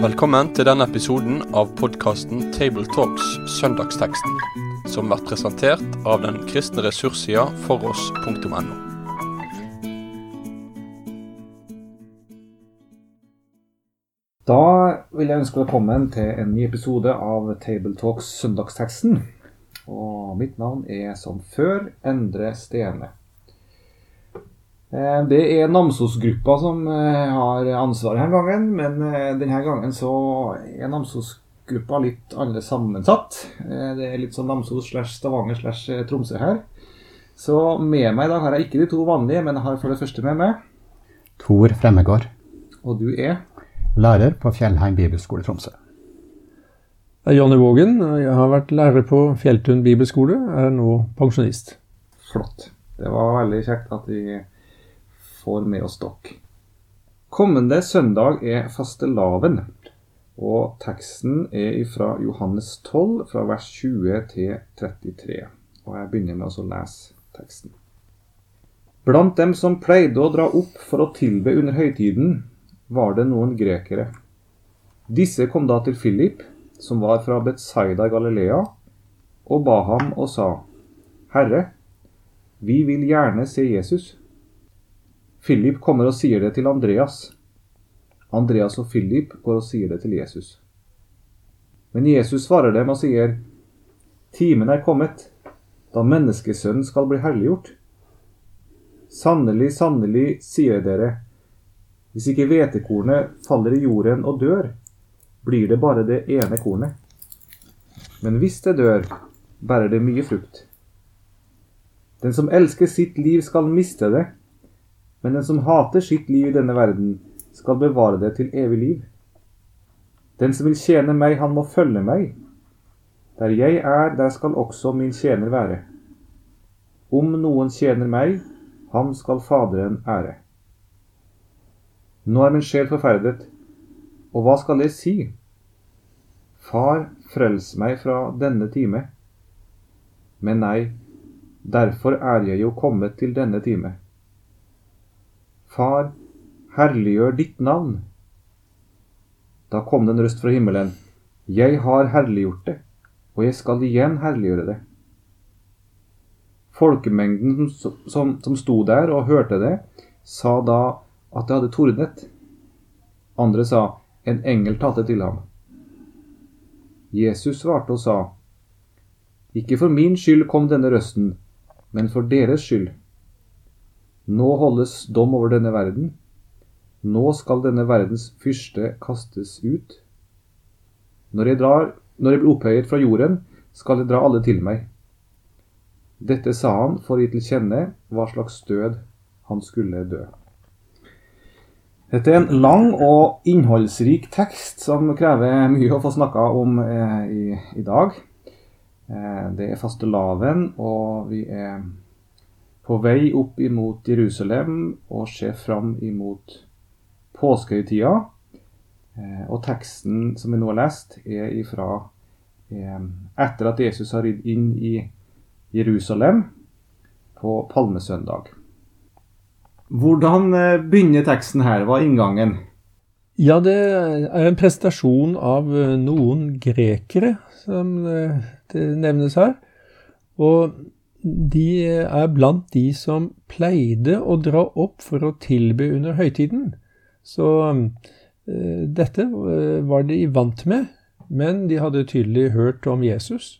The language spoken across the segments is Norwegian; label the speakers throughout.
Speaker 1: Velkommen til denne episoden av podkasten Tabletalks Søndagsteksten, som blir presentert av den kristne ressurssida foross.no.
Speaker 2: Da vil jeg ønske velkommen til en ny episode av Tabletalks Søndagsteksten. Og mitt navn er som før Endre Stene. Eh, Det er Namsos-gruppa som eh, har ansvaret denne gangen, men eh, denne gangen så er Namsos-gruppa litt annerledes sammensatt. Det er litt sånn Namsos slash Stavanger slash Tromsø her. Så med meg i dag har jeg ikke de to vanlige, men jeg har for det første med meg.
Speaker 3: Tor Fremmegård,
Speaker 2: Og du er
Speaker 3: lærer på Fjellheim bibelskole Tromsø.
Speaker 4: Jeg er Jonny Vågen. Jeg har vært lærer på Fjelltun bibelskole, er nå pensjonist.
Speaker 2: flott. Det var veldig kjekt at vi får med oss dere. Kommende søndag er fastelavn, og teksten er fra Johannes 12, fra vers 20 til 33. Og jeg begynner med å lese teksten. Blant dem som pleide å dra opp for å tilbe under høytiden, var det noen grekere. Disse kom da til Philip, som var fra Betsaida Galilea, og ba ham og sa, Herre, vi vil gjerne se Jesus. Philip kommer og sier det til Andreas. Andreas og Philip går og sier det til Jesus. Men Jesus svarer dem og sier, Timen er kommet, da menneskesønnen skal bli helliggjort. Sannelig, sannelig, sier dere, hvis ikke hvetekornet faller i jorden og dør, blir det bare det ene kornet. Men hvis det dør, bærer det mye frukt. Den som elsker sitt liv, skal miste det, men den som hater sitt liv i denne verden, skal bevare det til evig liv. Den som vil tjene meg, han må følge meg. Der jeg er, der skal også min tjener være. Om noen tjener meg, ham skal Faderen ære. Nå er min sjel forferdet, og hva skal jeg si? Far, frels meg fra denne time. Men nei, derfor er jeg jo kommet til denne time. Far, herliggjør ditt navn. Da kom det en røst fra himmelen. Jeg har herliggjort det, og jeg skal igjen herliggjøre det. Folkemengden som, som, som sto der og hørte det, sa da at det hadde tordnet. Andre sa, en engel talte til ham. Jesus svarte og sa, Ikke for min skyld kom denne røsten, men for deres skyld. Nå holdes dom over denne verden. Nå skal denne verdens fyrste kastes ut. Når jeg, drar, når jeg blir opphøyet fra jorden, skal jeg dra alle til meg. Dette sa han for å gi til kjenne hva slags død han skulle dø. Dette er en lang og innholdsrik tekst som krever mye å få snakka om eh, i, i, dag. Eh, det er fastelavn, og vi er på vei opp imot Jerusalem og ser fram imot påskehøytida. Eh, og teksten som vi nå har lest, er ifra eh, etter at Jesus har ridd inn i Jerusalem på palmesøndag. Hvordan eh, begynner teksten her? Hva er inngangen?
Speaker 4: Ja, det er en prestasjon av noen grekere, som det nevnes her. Og de er blant de som pleide å dra opp for å tilbe under høytiden. Så dette var de vant med, men de hadde tydelig hørt om Jesus.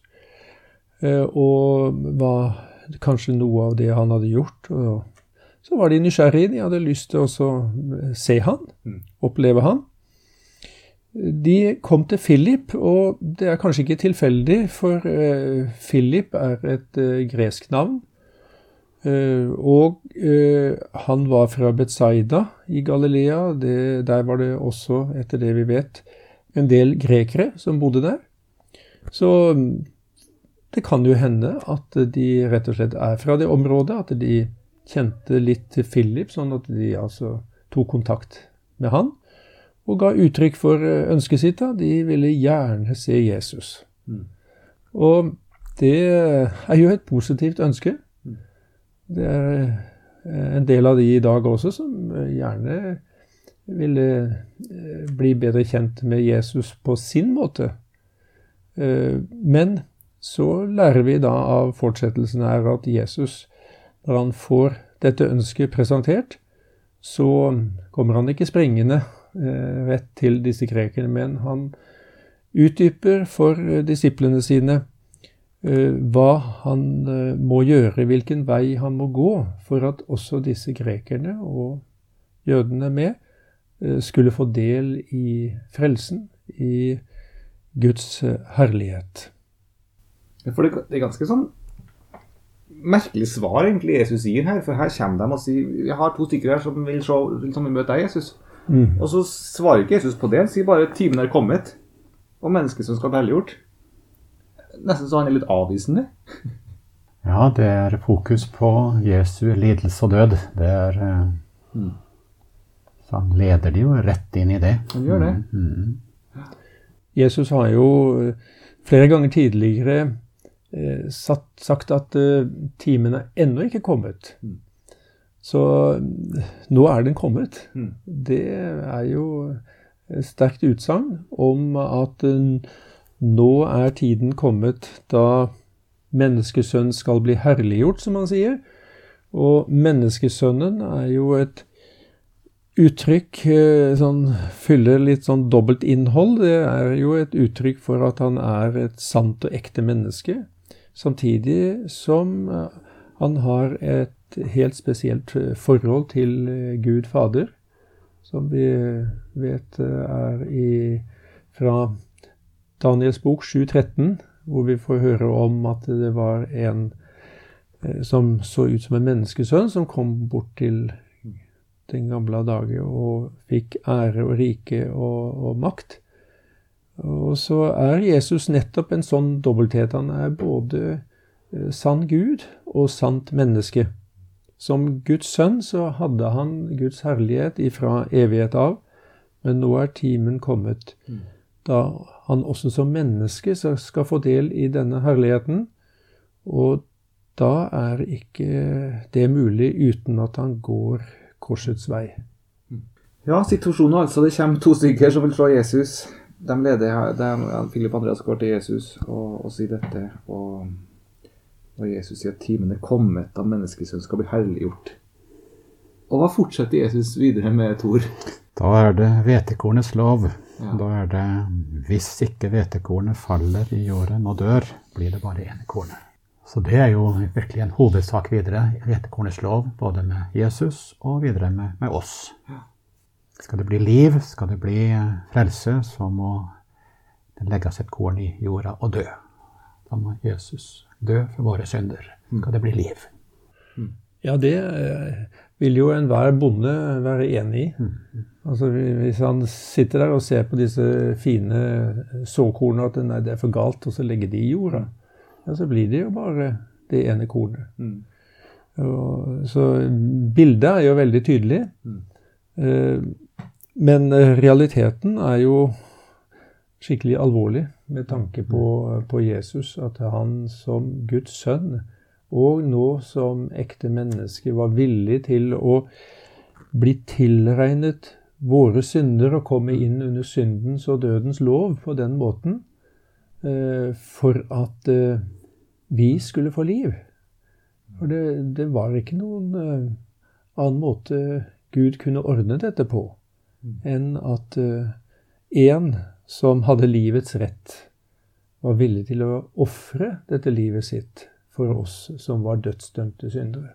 Speaker 4: Og var kanskje noe av det han hadde gjort. og så var de nysgjerrige. De hadde lyst til å se han, oppleve han. De kom til Philip, og det er kanskje ikke tilfeldig, for uh, Philip er et uh, gresk navn. Uh, og han var fra Betzaida i Galilea. Det, der var det også, etter det vi vet, en del grekere som bodde der. Så det kan jo hende at de rett og slett er fra det området, at de kjente litt til Philip, sånn at de altså tok kontakt med han og ga uttrykk for ønsket sitt. da, De ville gjerne se Jesus. Mm. Og det er jo et positivt ønske. Det er eh, en del av de i dag også som eh, gjerne ville eh, bli bedre kjent med Jesus på sin måte. Men så lærer vi da av fortsettelsen her at Jesus, når han får dette ønsket presentert, så kommer han ikke springende rett til disse grekerne, men han utdyper for disiplene sine Eh, hva han eh, må gjøre, hvilken vei han må gå for at også disse grekerne og jødene med eh, skulle få del i frelsen, i Guds herlighet.
Speaker 2: For det, er ganske sånn merkelig svar egentlig Jesus gir her. For her kommer de og sier Vi har to stykker her som vil, se, vil møte deg, Jesus. Mm. Og så svarer ikke Jesus på det. Han sier bare timen er kommet, og mennesket som skal bli helliggjort nesten så han er litt avvisende.
Speaker 3: Ja, det er fokus på Jesu lidelse og død. Det er mm. Så han leder de jo rett inn i det.
Speaker 2: Han gjør det. Mm. mm.
Speaker 4: Jesus har jo eh, flere ganger tidligere eh, sagt at eh, timen er ennå ikke kommet. Mm. Så nå er den kommet. Mm. Det er jo et sterkt utsagn om at nå er tiden kommet da menneskesønnen skal bli herliggjort, som han sier. Og menneskesønnen er jo et uttrykk eh, sånn, fyller litt sånn dobbelt innhold. Det er jo et uttrykk for at han er et sant og ekte menneske, samtidig som eh, han har et helt spesielt eh, forhold til Gud Fader, som vi vet er i, fra Daniels bok 7.13, hvor vi får høre om at det var en eh, som så ut som en menneskesønn, som kom bort til den gamle dagen og fikk ære og rike og, og makt. Og så er Jesus nettopp en sånn dobbelthet. Han er både eh, sann Gud og sant menneske. Som Guds sønn så hadde han Guds herlighet ifra evighet av, men nå er timen kommet. Mm da han også som menneske skal få del i denne herligheten. Og da er ikke det mulig uten at han går korsets vei.
Speaker 2: Ja, situasjonen altså. Det kommer to stykker som vil se Jesus. De leder de, Philip Andreas går til Jesus og, og sier dette. Og, og, Jesus sier at timen er kommet da menneskesønnen skal bli herliggjort. Og hva fortsetter Jesus videre med Tor?
Speaker 3: Da er det hvetekornets lov. Ja. Da er det hvis ikke hvetekornet faller i jorden og dør, blir det bare én korn. Så det er jo virkelig en hovedsak videre i hvetekornets lov, både med Jesus og videre med, med oss. Ja. Skal det bli liv, skal det bli frelse, så må det legges et korn i jorda og dø. Da må Jesus dø for våre synder. Mm. Skal det bli liv.
Speaker 4: Mm. Ja, det eh, vil jo enhver bonde være enig i. Mm. Altså Hvis han sitter der og ser på disse fine såkornene at nei, det er for galt, og så legger de i jorda, ja, så blir det jo bare det ene kornet. Mm. Og, så bildet er jo veldig tydelig. Mm. Eh, men realiteten er jo skikkelig alvorlig med tanke på, på Jesus. At han som Guds sønn, og nå som ekte menneske, var villig til å bli tilregnet våre synder og komme inn under syndens og dødens lov på den måten eh, for at eh, vi skulle få liv. For det, det var ikke noen eh, annen måte Gud kunne ordne dette på enn at én som hadde livets rett, var villig til å ofre dette livet sitt for oss som var dødsdømte syndere.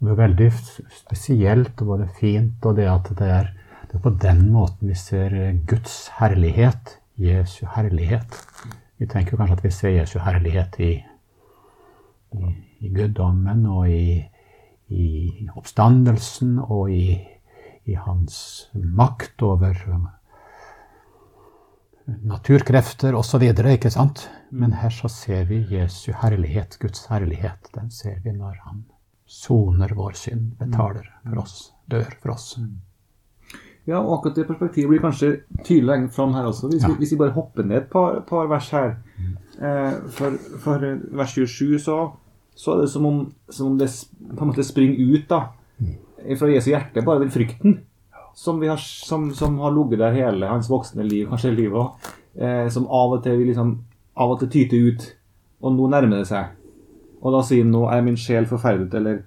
Speaker 3: Det er veldig spesielt og både fint, og det at det er, det er på den måten vi ser Guds herlighet, Jesu herlighet. Vi tenker kanskje at vi ser Jesu herlighet i, i, i guddommen og i, i, oppstandelsen og i, hans makt over naturkrefter osv. Ikke sant? Men her så ser vi Jesu herlighet, Guds herlighet. Den ser vi når han soner vår synd, betaler for oss, dør for oss.
Speaker 2: Ja, og akkurat det perspektivet blir kanskje tydelig fram her også. Hvis, ja. vi, hvis, vi, bare hopper ned et par, par vers her. Mm. Eh, for, for, vers 27 så, så er det som om, som om det på en måte springer ut da, fra Jesu hjerte, bare den frykten som, har, som, som har ligget der hele hans voksne liv, kanskje livet òg, eh, som av og til vil liksom, av og til tyter ut. Og nå nærmer det seg. Og da sier han nå er min sjel forferdet, eller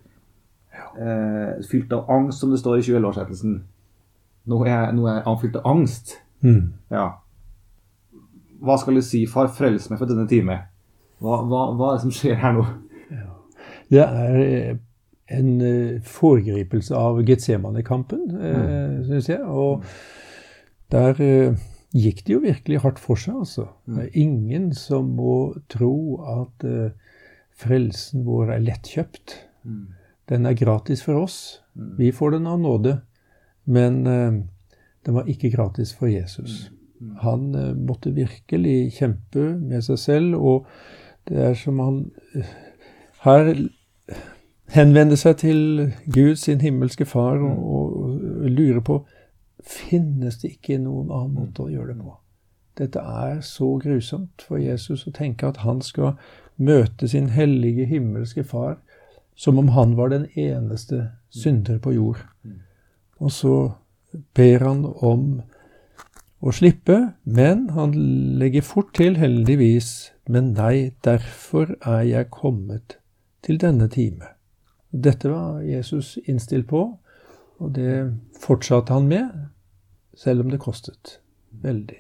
Speaker 2: eh, fylt av angst, som det står i 20-årsettelsen. Nå, nå er jeg fylt av angst. Mm. Ja. Hva skal du si, far, frels meg for denne time? Hva, hva, hva, er det som skjer her nå? Ja.
Speaker 4: Det er eh, en uh, foregripelse av Getsemane-kampen, uh, mm. syns jeg. Og der uh, gikk det jo virkelig hardt for seg, altså. Mm. Det er ingen som må tro at frelsen vår er lettkjøpt. Mm. Den er gratis for oss. Mm. Vi får den av nåde. Men den var ikke gratis for Jesus. Han måtte virkelig kjempe med seg selv, og det er som han Her henvende seg til Gud, sin himmelske far, og, mm. og, lure på Finnes det ikke noen annen måte å gjøre det på? Dette er så grusomt for Jesus å tenke at han skal møte sin hellige himmelske far som om han var den eneste synder på jord. Mm. Og så ber han om å slippe, men han legger fort til, heldigvis, men nei, derfor er jeg kommet til denne time. Dette var Jesus innstilt på, og det fortsatte han med, selv om det kostet veldig.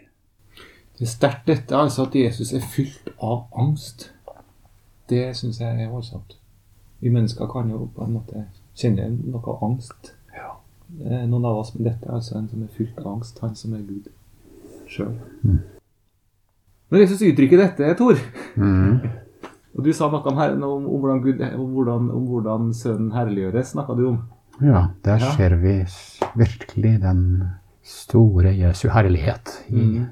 Speaker 2: Det er sterkt dette, altså at Jesus er fylt av angst. Det syns jeg er voldsomt. Vi mennesker kan jo på en måte kjenne noe av angst. Ja. Noen av oss, men dette er altså en som er fylt av angst. Han som er Gud sjøl. Mm. Når Jesus uttrykker dette, Tor mm. Og Du sa noe om, her, om, om, hvordan, Gud, om, hvordan, om hvordan Sønnen herliggjøres, snakka du om?
Speaker 3: Ja, der ja. ser vi virkelig den store Jesu herlighet i, mm.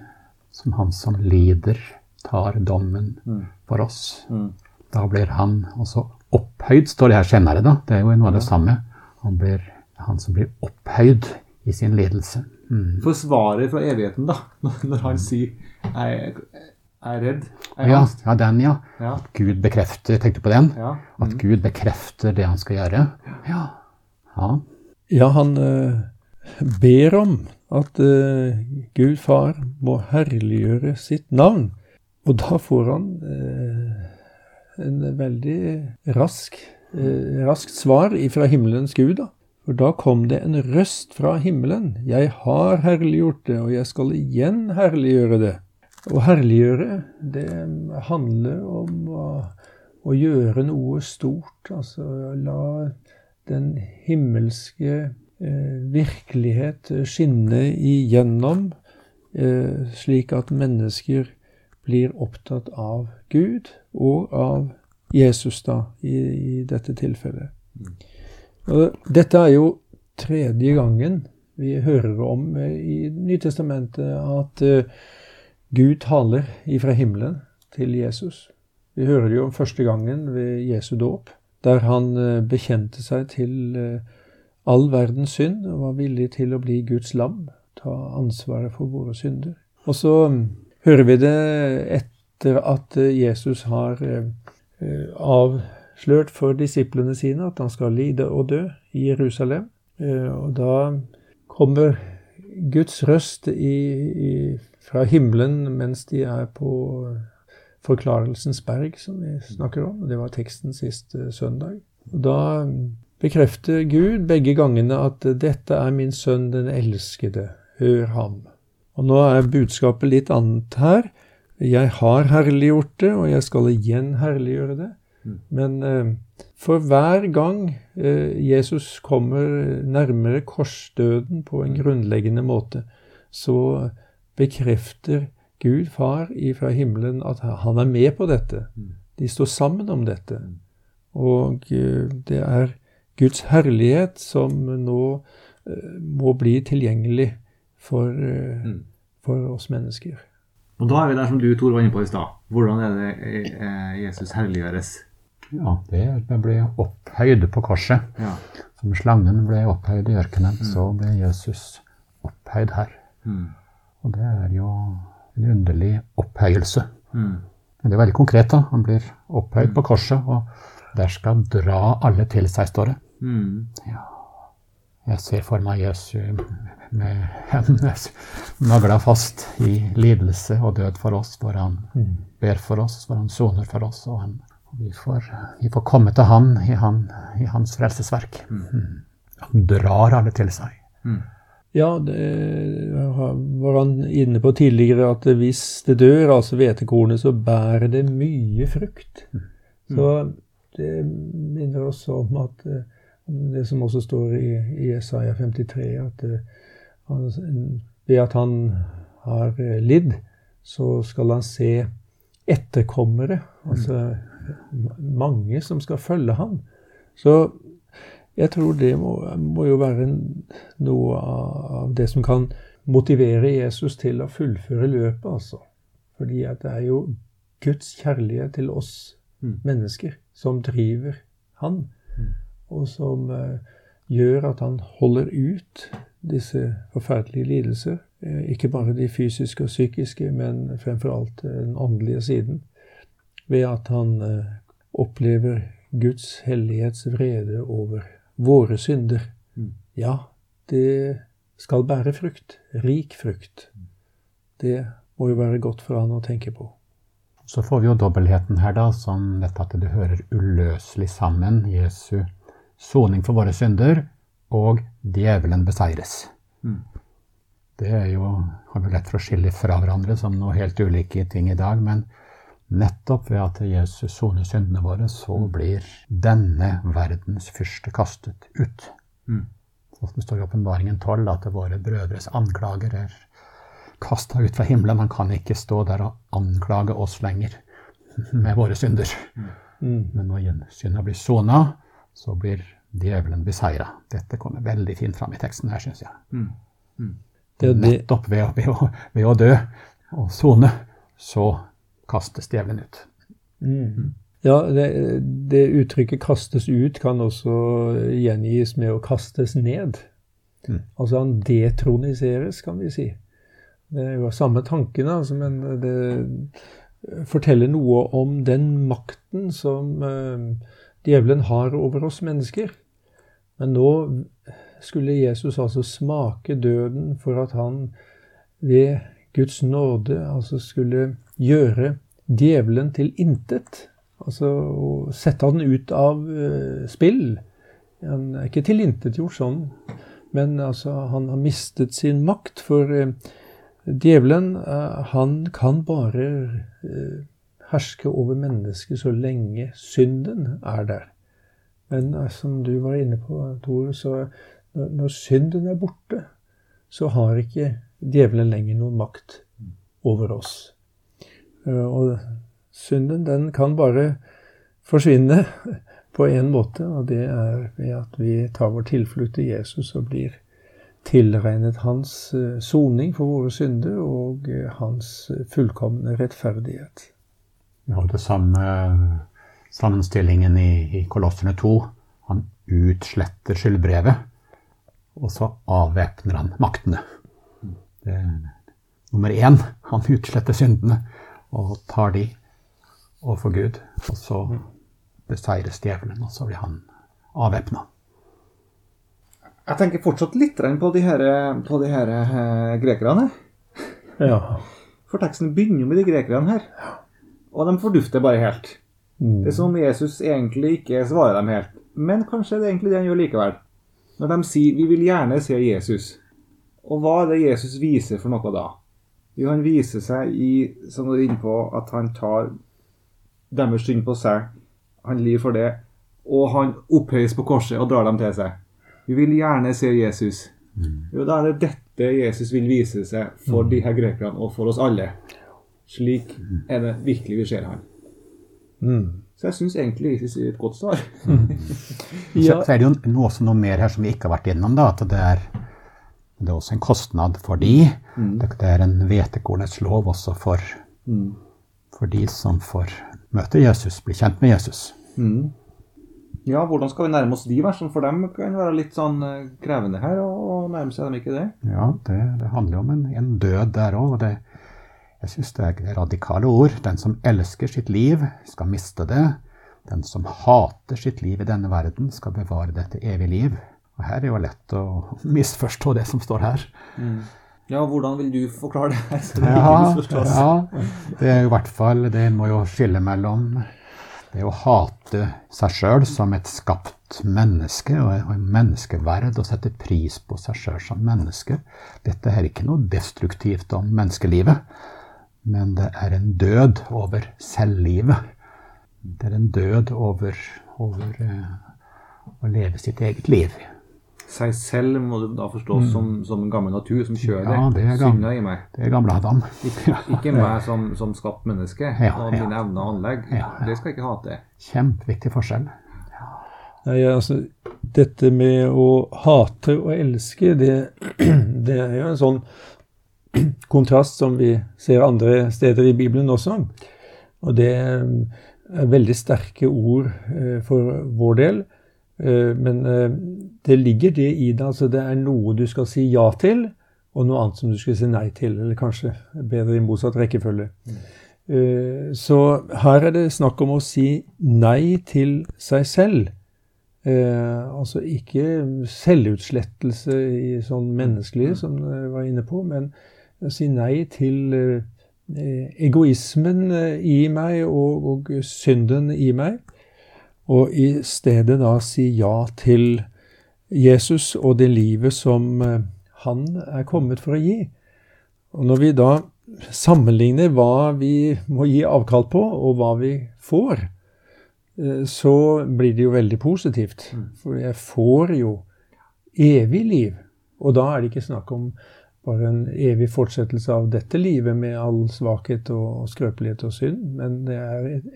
Speaker 3: som han som lider, tar dommen mm. for oss. Mm. Da blir han også opphøyd, står det her senere. da. Det er jo noe av det samme. Han blir han som blir opphøyd i sin lidelse.
Speaker 2: Mm. Forsvarer fra evigheten, da, når han sier jeg, er redd.
Speaker 3: Er ja, ja, den, ja. ja. At Gud bekrefter Tenkte du på den? Ja. Mm. At Gud bekrefter det han skal gjøre. Ja.
Speaker 4: Ja, ja han uh, ber om at uh, Gud far må herliggjøre sitt navn. Og da får han uh, en veldig rask, raskt svar fra himmelens Gud. da. For da kom det en røst fra himmelen. Jeg har herliggjort det, og jeg skal igjen herliggjøre det. Å herliggjøre, det handler om å, å, gjøre noe stort. Altså la den himmelske eh, virkelighet skinne igjennom, eh, slik at mennesker blir opptatt av Gud og av Jesus, da, i, i dette tilfellet. Og dette er jo tredje gangen vi hører om eh, i Nytestamentet at uh, Gud taler ifra himmelen til Jesus. Vi hører det jo om første gangen ved Jesu dåp, der han eh, bekjente seg til eh, all verdens synd og var villig til å bli Guds lam, ta ansvaret for våre synder. Og så mm, hører vi det etter at eh, Jesus har avslørt for disiplene sine at han skal lide og dø i Jerusalem. Og da kommer Guds røst i, i fra himmelen mens de er på Forklarelsens berg, som vi snakker om. Det var teksten sist eh, søndag. Da bekrefter Gud begge gangene at 'dette er min sønn den elskede, hør ham'. Og nå er budskapet litt annet her. Jeg har herliggjort det, og jeg skal igjen herliggjøre det. Mm. Men eh, for hver gang eh, Jesus kommer nærmere korsdøden på en grunnleggende måte, så bekrefter Gud far fra himmelen at han er med på dette. Mm. De står sammen om dette. Mm. Og eh, det er Guds herlighet som nå eh, må bli tilgjengelig for, eh, mm. for oss mennesker.
Speaker 2: Og da er vi der som du, Tor, var inne på i stad. Hvordan er det Jesus herliggjøres?
Speaker 3: Ja, det ble opphøyd på korset. Ja. Som slangen ble opphøyd i ørkenen, mm. så ble Jesus opphøyd her. Mm. Og det er jo en underlig opphøyelse. Mm. Men det er veldig konkret. da. Han blir opphøyd på korset, og der skal dra alle til seg, står det.
Speaker 2: Mm.
Speaker 3: Ja. Jeg ser for meg Jesu med hendene nagla fast i lidelse og død for oss, hvor han ber for oss, hvor han soner for oss. Og han, vi, får, vi får komme til han i, han, i hans frelsesverk. Mm. Han drar alle til seg.
Speaker 4: Ja, det var han inne på tidligere, at hvis det dør, altså hvetekornet, så bærer det mye frukt. Så det minner oss om at eh, det som også står i, i Isaiah 53, at eh, ved at han har eh, lidd, så skal han se etterkommere, altså mange som skal følge ham. Så jeg tror det må, må jo være noe av det som kan motivere Jesus til å fullføre løpet, altså. Fordi at det er jo Guds kjærlighet til oss mennesker som driver han, og som uh, gjør at han holder ut disse forferdelige lidelser. Eh, ikke bare de fysiske og psykiske, men fremfor alt eh, den åndelige siden. Ved at han opplever Guds hellighets vrede over våre synder. Ja, det skal bære frukt. Rik frukt. Det må jo være godt for han å tenke på.
Speaker 3: Så får vi jo dobbeltheten her, da, som dette at det hører uløselig sammen. Jesu soning for våre synder og djevelen beseires. Det er jo, har vi lett for å skille fra hverandre som noe helt ulike ting i dag. Men nettopp ved at Jesus soner syndene våre, så blir denne verdens fyrste kastet ut. Så det står i Åpenbaringen 12 at våre brødres anklager er kasta ut fra himmelen. Man kan ikke stå der og anklage oss lenger med våre synder. Men når synda blir sona, så blir djevelen beseira. Dette kommer veldig fint fram i teksten her, syns jeg.
Speaker 4: Det er
Speaker 3: Nettopp ved, å- ved, å, ved å dø og sone, så kastes djevelen ut.
Speaker 4: ja, det, det uttrykket 'kastes ut' kan også gjengis med å kastes ned. Altså han detroniseres, kan vi si. Det er jo samme tanken, altså, men det forteller noe om den makten som uh, djevelen har over oss mennesker. Men nå skulle Jesus altså smake døden for at han ved Guds nåde altså skulle gjøre djevelen til intet. Altså å sette han ut av uh, spill. Han er ikke tilintetgjort sånn, men altså han har mistet sin makt. For uh, djevelen, uh, han kan bare herske over mennesket så lenge synden er der. Men som du var inne på, Tor, så når synden er borte, så har ikke djevelen lenger noen makt over oss. Eh, Og synden, den kan bare forsvinne på én måte, og det er ved at vi tar vår tilflukt til Jesus og blir tilregnet hans eh, soning for våre synder og eh, hans fullkomne rettferdighet.
Speaker 3: Vi har det samme sammenstillingen i, i Kolosserne 2. Han utsletter skyldbrevet, og så avvæpner han maktene. Det er nummer én. Han utsletter syndene og tar de overfor Gud. Og så beseires djevelen, og så blir han avvæpna.
Speaker 2: Jeg tenker fortsatt litt på de her, på de her eh, grekerne.
Speaker 4: Ja.
Speaker 2: For teksten begynner jo med de grekerne her. Og de fordufter bare helt.
Speaker 4: Mm.
Speaker 2: Det er som om Jesus egentlig ikke svarer dem helt. Men kanskje det er egentlig det han gjør likevel. Når de sier 'vi vil gjerne se Jesus'. Og hva er det Jesus viser for noe da? Jo, han viser seg i, som du er inne på, at han tar deres synd på seg. Han lir for det. Og han opphøyes på korset og drar dem til seg. Vi vil gjerne se Jesus. Jo, da er det dette Jesus vil vise seg for de her grekerne og for oss alle. Slik er det virkelig vi ser han.
Speaker 4: Mm.
Speaker 2: Så jeg syns egentlig Jesus gir et godt svar.
Speaker 3: Så, så er det jo noe, også noe mer her som vi ikke har vært innom. da, at Det er, det er også en kostnad for de. Det, det er en hvetekornets lov også for, for de som får møte Jesus, bli kjent med Jesus.
Speaker 2: Ja, hvordan skal vi nærme oss de versene? For dem kan være litt sånn eh, krevende her å nærme seg dem, ikke det?
Speaker 3: Ja, det, det handler om en, en død der òg. Jeg syns det er radikale ord. Den som elsker sitt liv, skal miste det. Den som hater sitt liv i denne verden, skal bevare det til evig liv. Og her er jo lett å misforstå det som står her.
Speaker 2: Mm. Ja, hvordan vil du forklare det?
Speaker 3: ja, ja, det er i hvert fall Det må jo skille mellom det å hate seg sjøl som et skapt menneske og en menneskeverd, og sette pris på seg sjøl som menneske. Dette er ikke noe destruktivt om menneskelivet, men det er en død over selvlivet. Det er en død over, over uh, å leve sitt eget liv
Speaker 2: seg selv må du da forstås mm. som, som, en gammel natur som kjører ja,
Speaker 3: det er
Speaker 2: synda i meg.
Speaker 3: Det er gamle Adam.
Speaker 2: Ikke, ikke meg som, som skapt menneske ja, og mine ja. evner og anlegg. Det skal jeg ikke hate.
Speaker 3: Kjempeviktig forskjell.
Speaker 4: Nei, altså, dette med å hate og elske, det, det er jo en sånn kontrast som vi ser andre steder i Bibelen også. Og det er veldig sterke ord eh, for vår del. Eh, men eh, det ligger det i det. Altså det er noe du skal si ja til, og noe annet som du skal si nei til. Eller kanskje bedre i motsatt rekkefølge. Mm. Så her er det snakk om å si nei til seg selv. altså ikke selvutslettelse i sånn menneskelig, mm. som jeg var inne på, men si nei til egoismen i meg og, og synden i meg og i stedet da si ja til Jesus og det livet som eh, han er kommet for å gi. Og når vi da sammenligner hva vi må gi avkall på, og hva vi får, eh, så blir det jo veldig positivt. Mm. For jeg får jo evig liv. Og da er det ikke snakk om bare en evig fortsettelse av dette livet med all svakhet og skrøpelighet og synd, men det er et,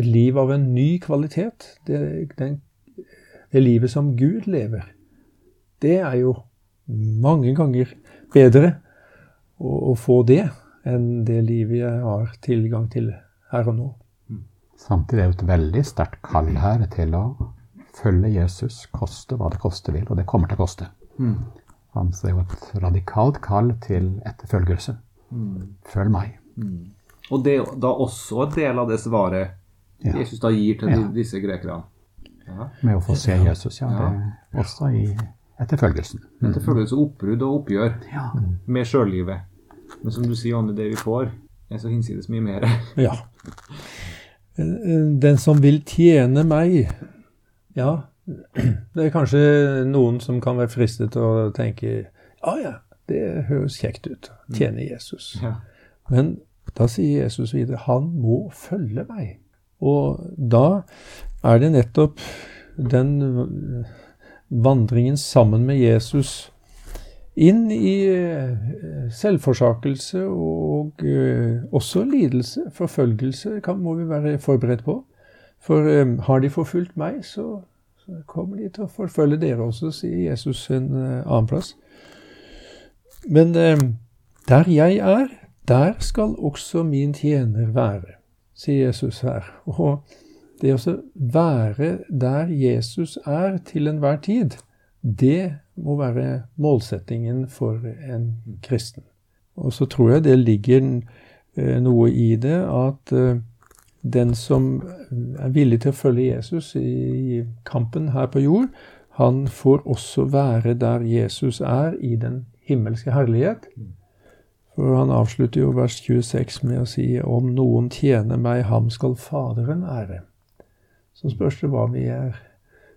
Speaker 4: et liv av en ny kvalitet. Det, den, det livet som Gud lever. Det er jo mange ganger bedre å, å få det enn det livet jeg har tilgang til her og nå.
Speaker 3: Samtidig er det et veldig sterkt kall her til å følge Jesus, koste hva det koste vil. Og det kommer til å koste. Mm. Han ser jo et radikalt kall til etterfølgelse. Mm. Følg meg. Mm.
Speaker 2: Og det er da også en del av det svaret ja. Jesus da gir til ja. disse grekerne?
Speaker 3: Ja. Med å få se Jesus, ja. Det er også i etterfølgelsen.
Speaker 2: Mm. Etterfølgelse, oppbrudd og oppgjør med sjøllivet. Men som du sier, Anne, det vi får, er så hinsides mye mer.
Speaker 4: ja. Den som vil tjene meg, ja, det er kanskje noen som kan være fristet til å tenke ja, ja, det høres kjekt ut. Tjene Jesus. Ja. Men da sier Jesus videre han må følge meg. Og da er det nettopp den vandringen sammen med Jesus inn i eh, selvforsakelse og eh, også lidelse, forfølgelse, kan, må vi være forberedt på. For eh, har de forfulgt meg, så så kommer de til å forfølge dere også, sier Jesus en uh, annen plass. Men uh, der jeg er, der skal også min tjener være, sier Jesus her. Og det å være der Jesus er til enhver tid, det må være målsettingen for en kristen. Og så tror jeg det ligger uh, noe i det at den som er villig til å følge Jesus i kampen her på jord, han får også være der Jesus er i den himmelske herlighet. For han avslutter jo vers 26 med å si om noen tjener meg, ham skal Faderen ære. Så spørs det hva vi er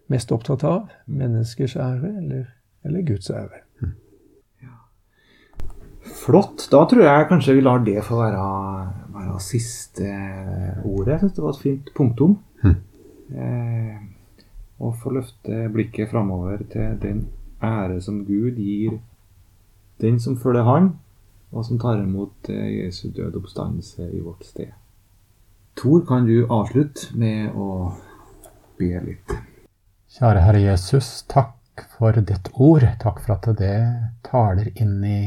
Speaker 4: mest opptatt av. Menneskers ære eller, eller Guds ære.
Speaker 2: Flott. Da tror jeg kanskje vi lar det få være, være siste ordet. Jeg syns det var et fint punktum. Mm. Eh, og få løfte blikket framover til den ære som Gud gir den som følger Han, og som tar imot eh, Jesu død oppstandelse i vårt sted. Tor, kan du avslutte med å be litt?
Speaker 3: Kjære Herre Jesus, takk for ditt ord. Takk for at det taler inn i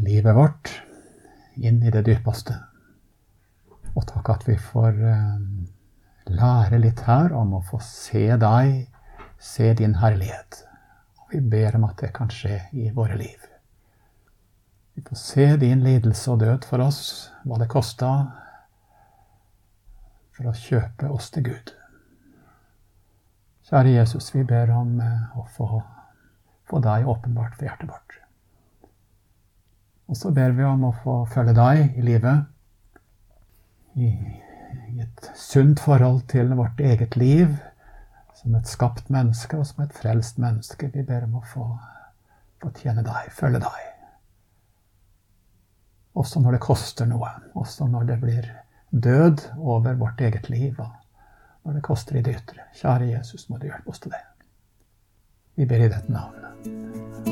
Speaker 3: livet vårt inn i det dypeste. Og takk at vi får eh, lære litt her om å få se deg, se din herlighet. Og vi ber om at det kan skje i våre liv. Vi får se din lidelse og død for oss, hva det kosta for å kjøpe oss til Gud. Kjære Jesus, vi ber om eh, å få, få deg åpenbart for hjertet vårt. Og så ber vi om å få følge deg i livet, i, et sunt forhold til vårt eget liv, som et skapt menneske og som et frelst menneske. Vi ber om å få, få tjene deg, følge deg. Også når det koster noe. Også når det blir død over vårt eget liv. Og når det koster i det ytre. Kjære Jesus, må du hjelpe oss til det. Vi ber i dette navnet.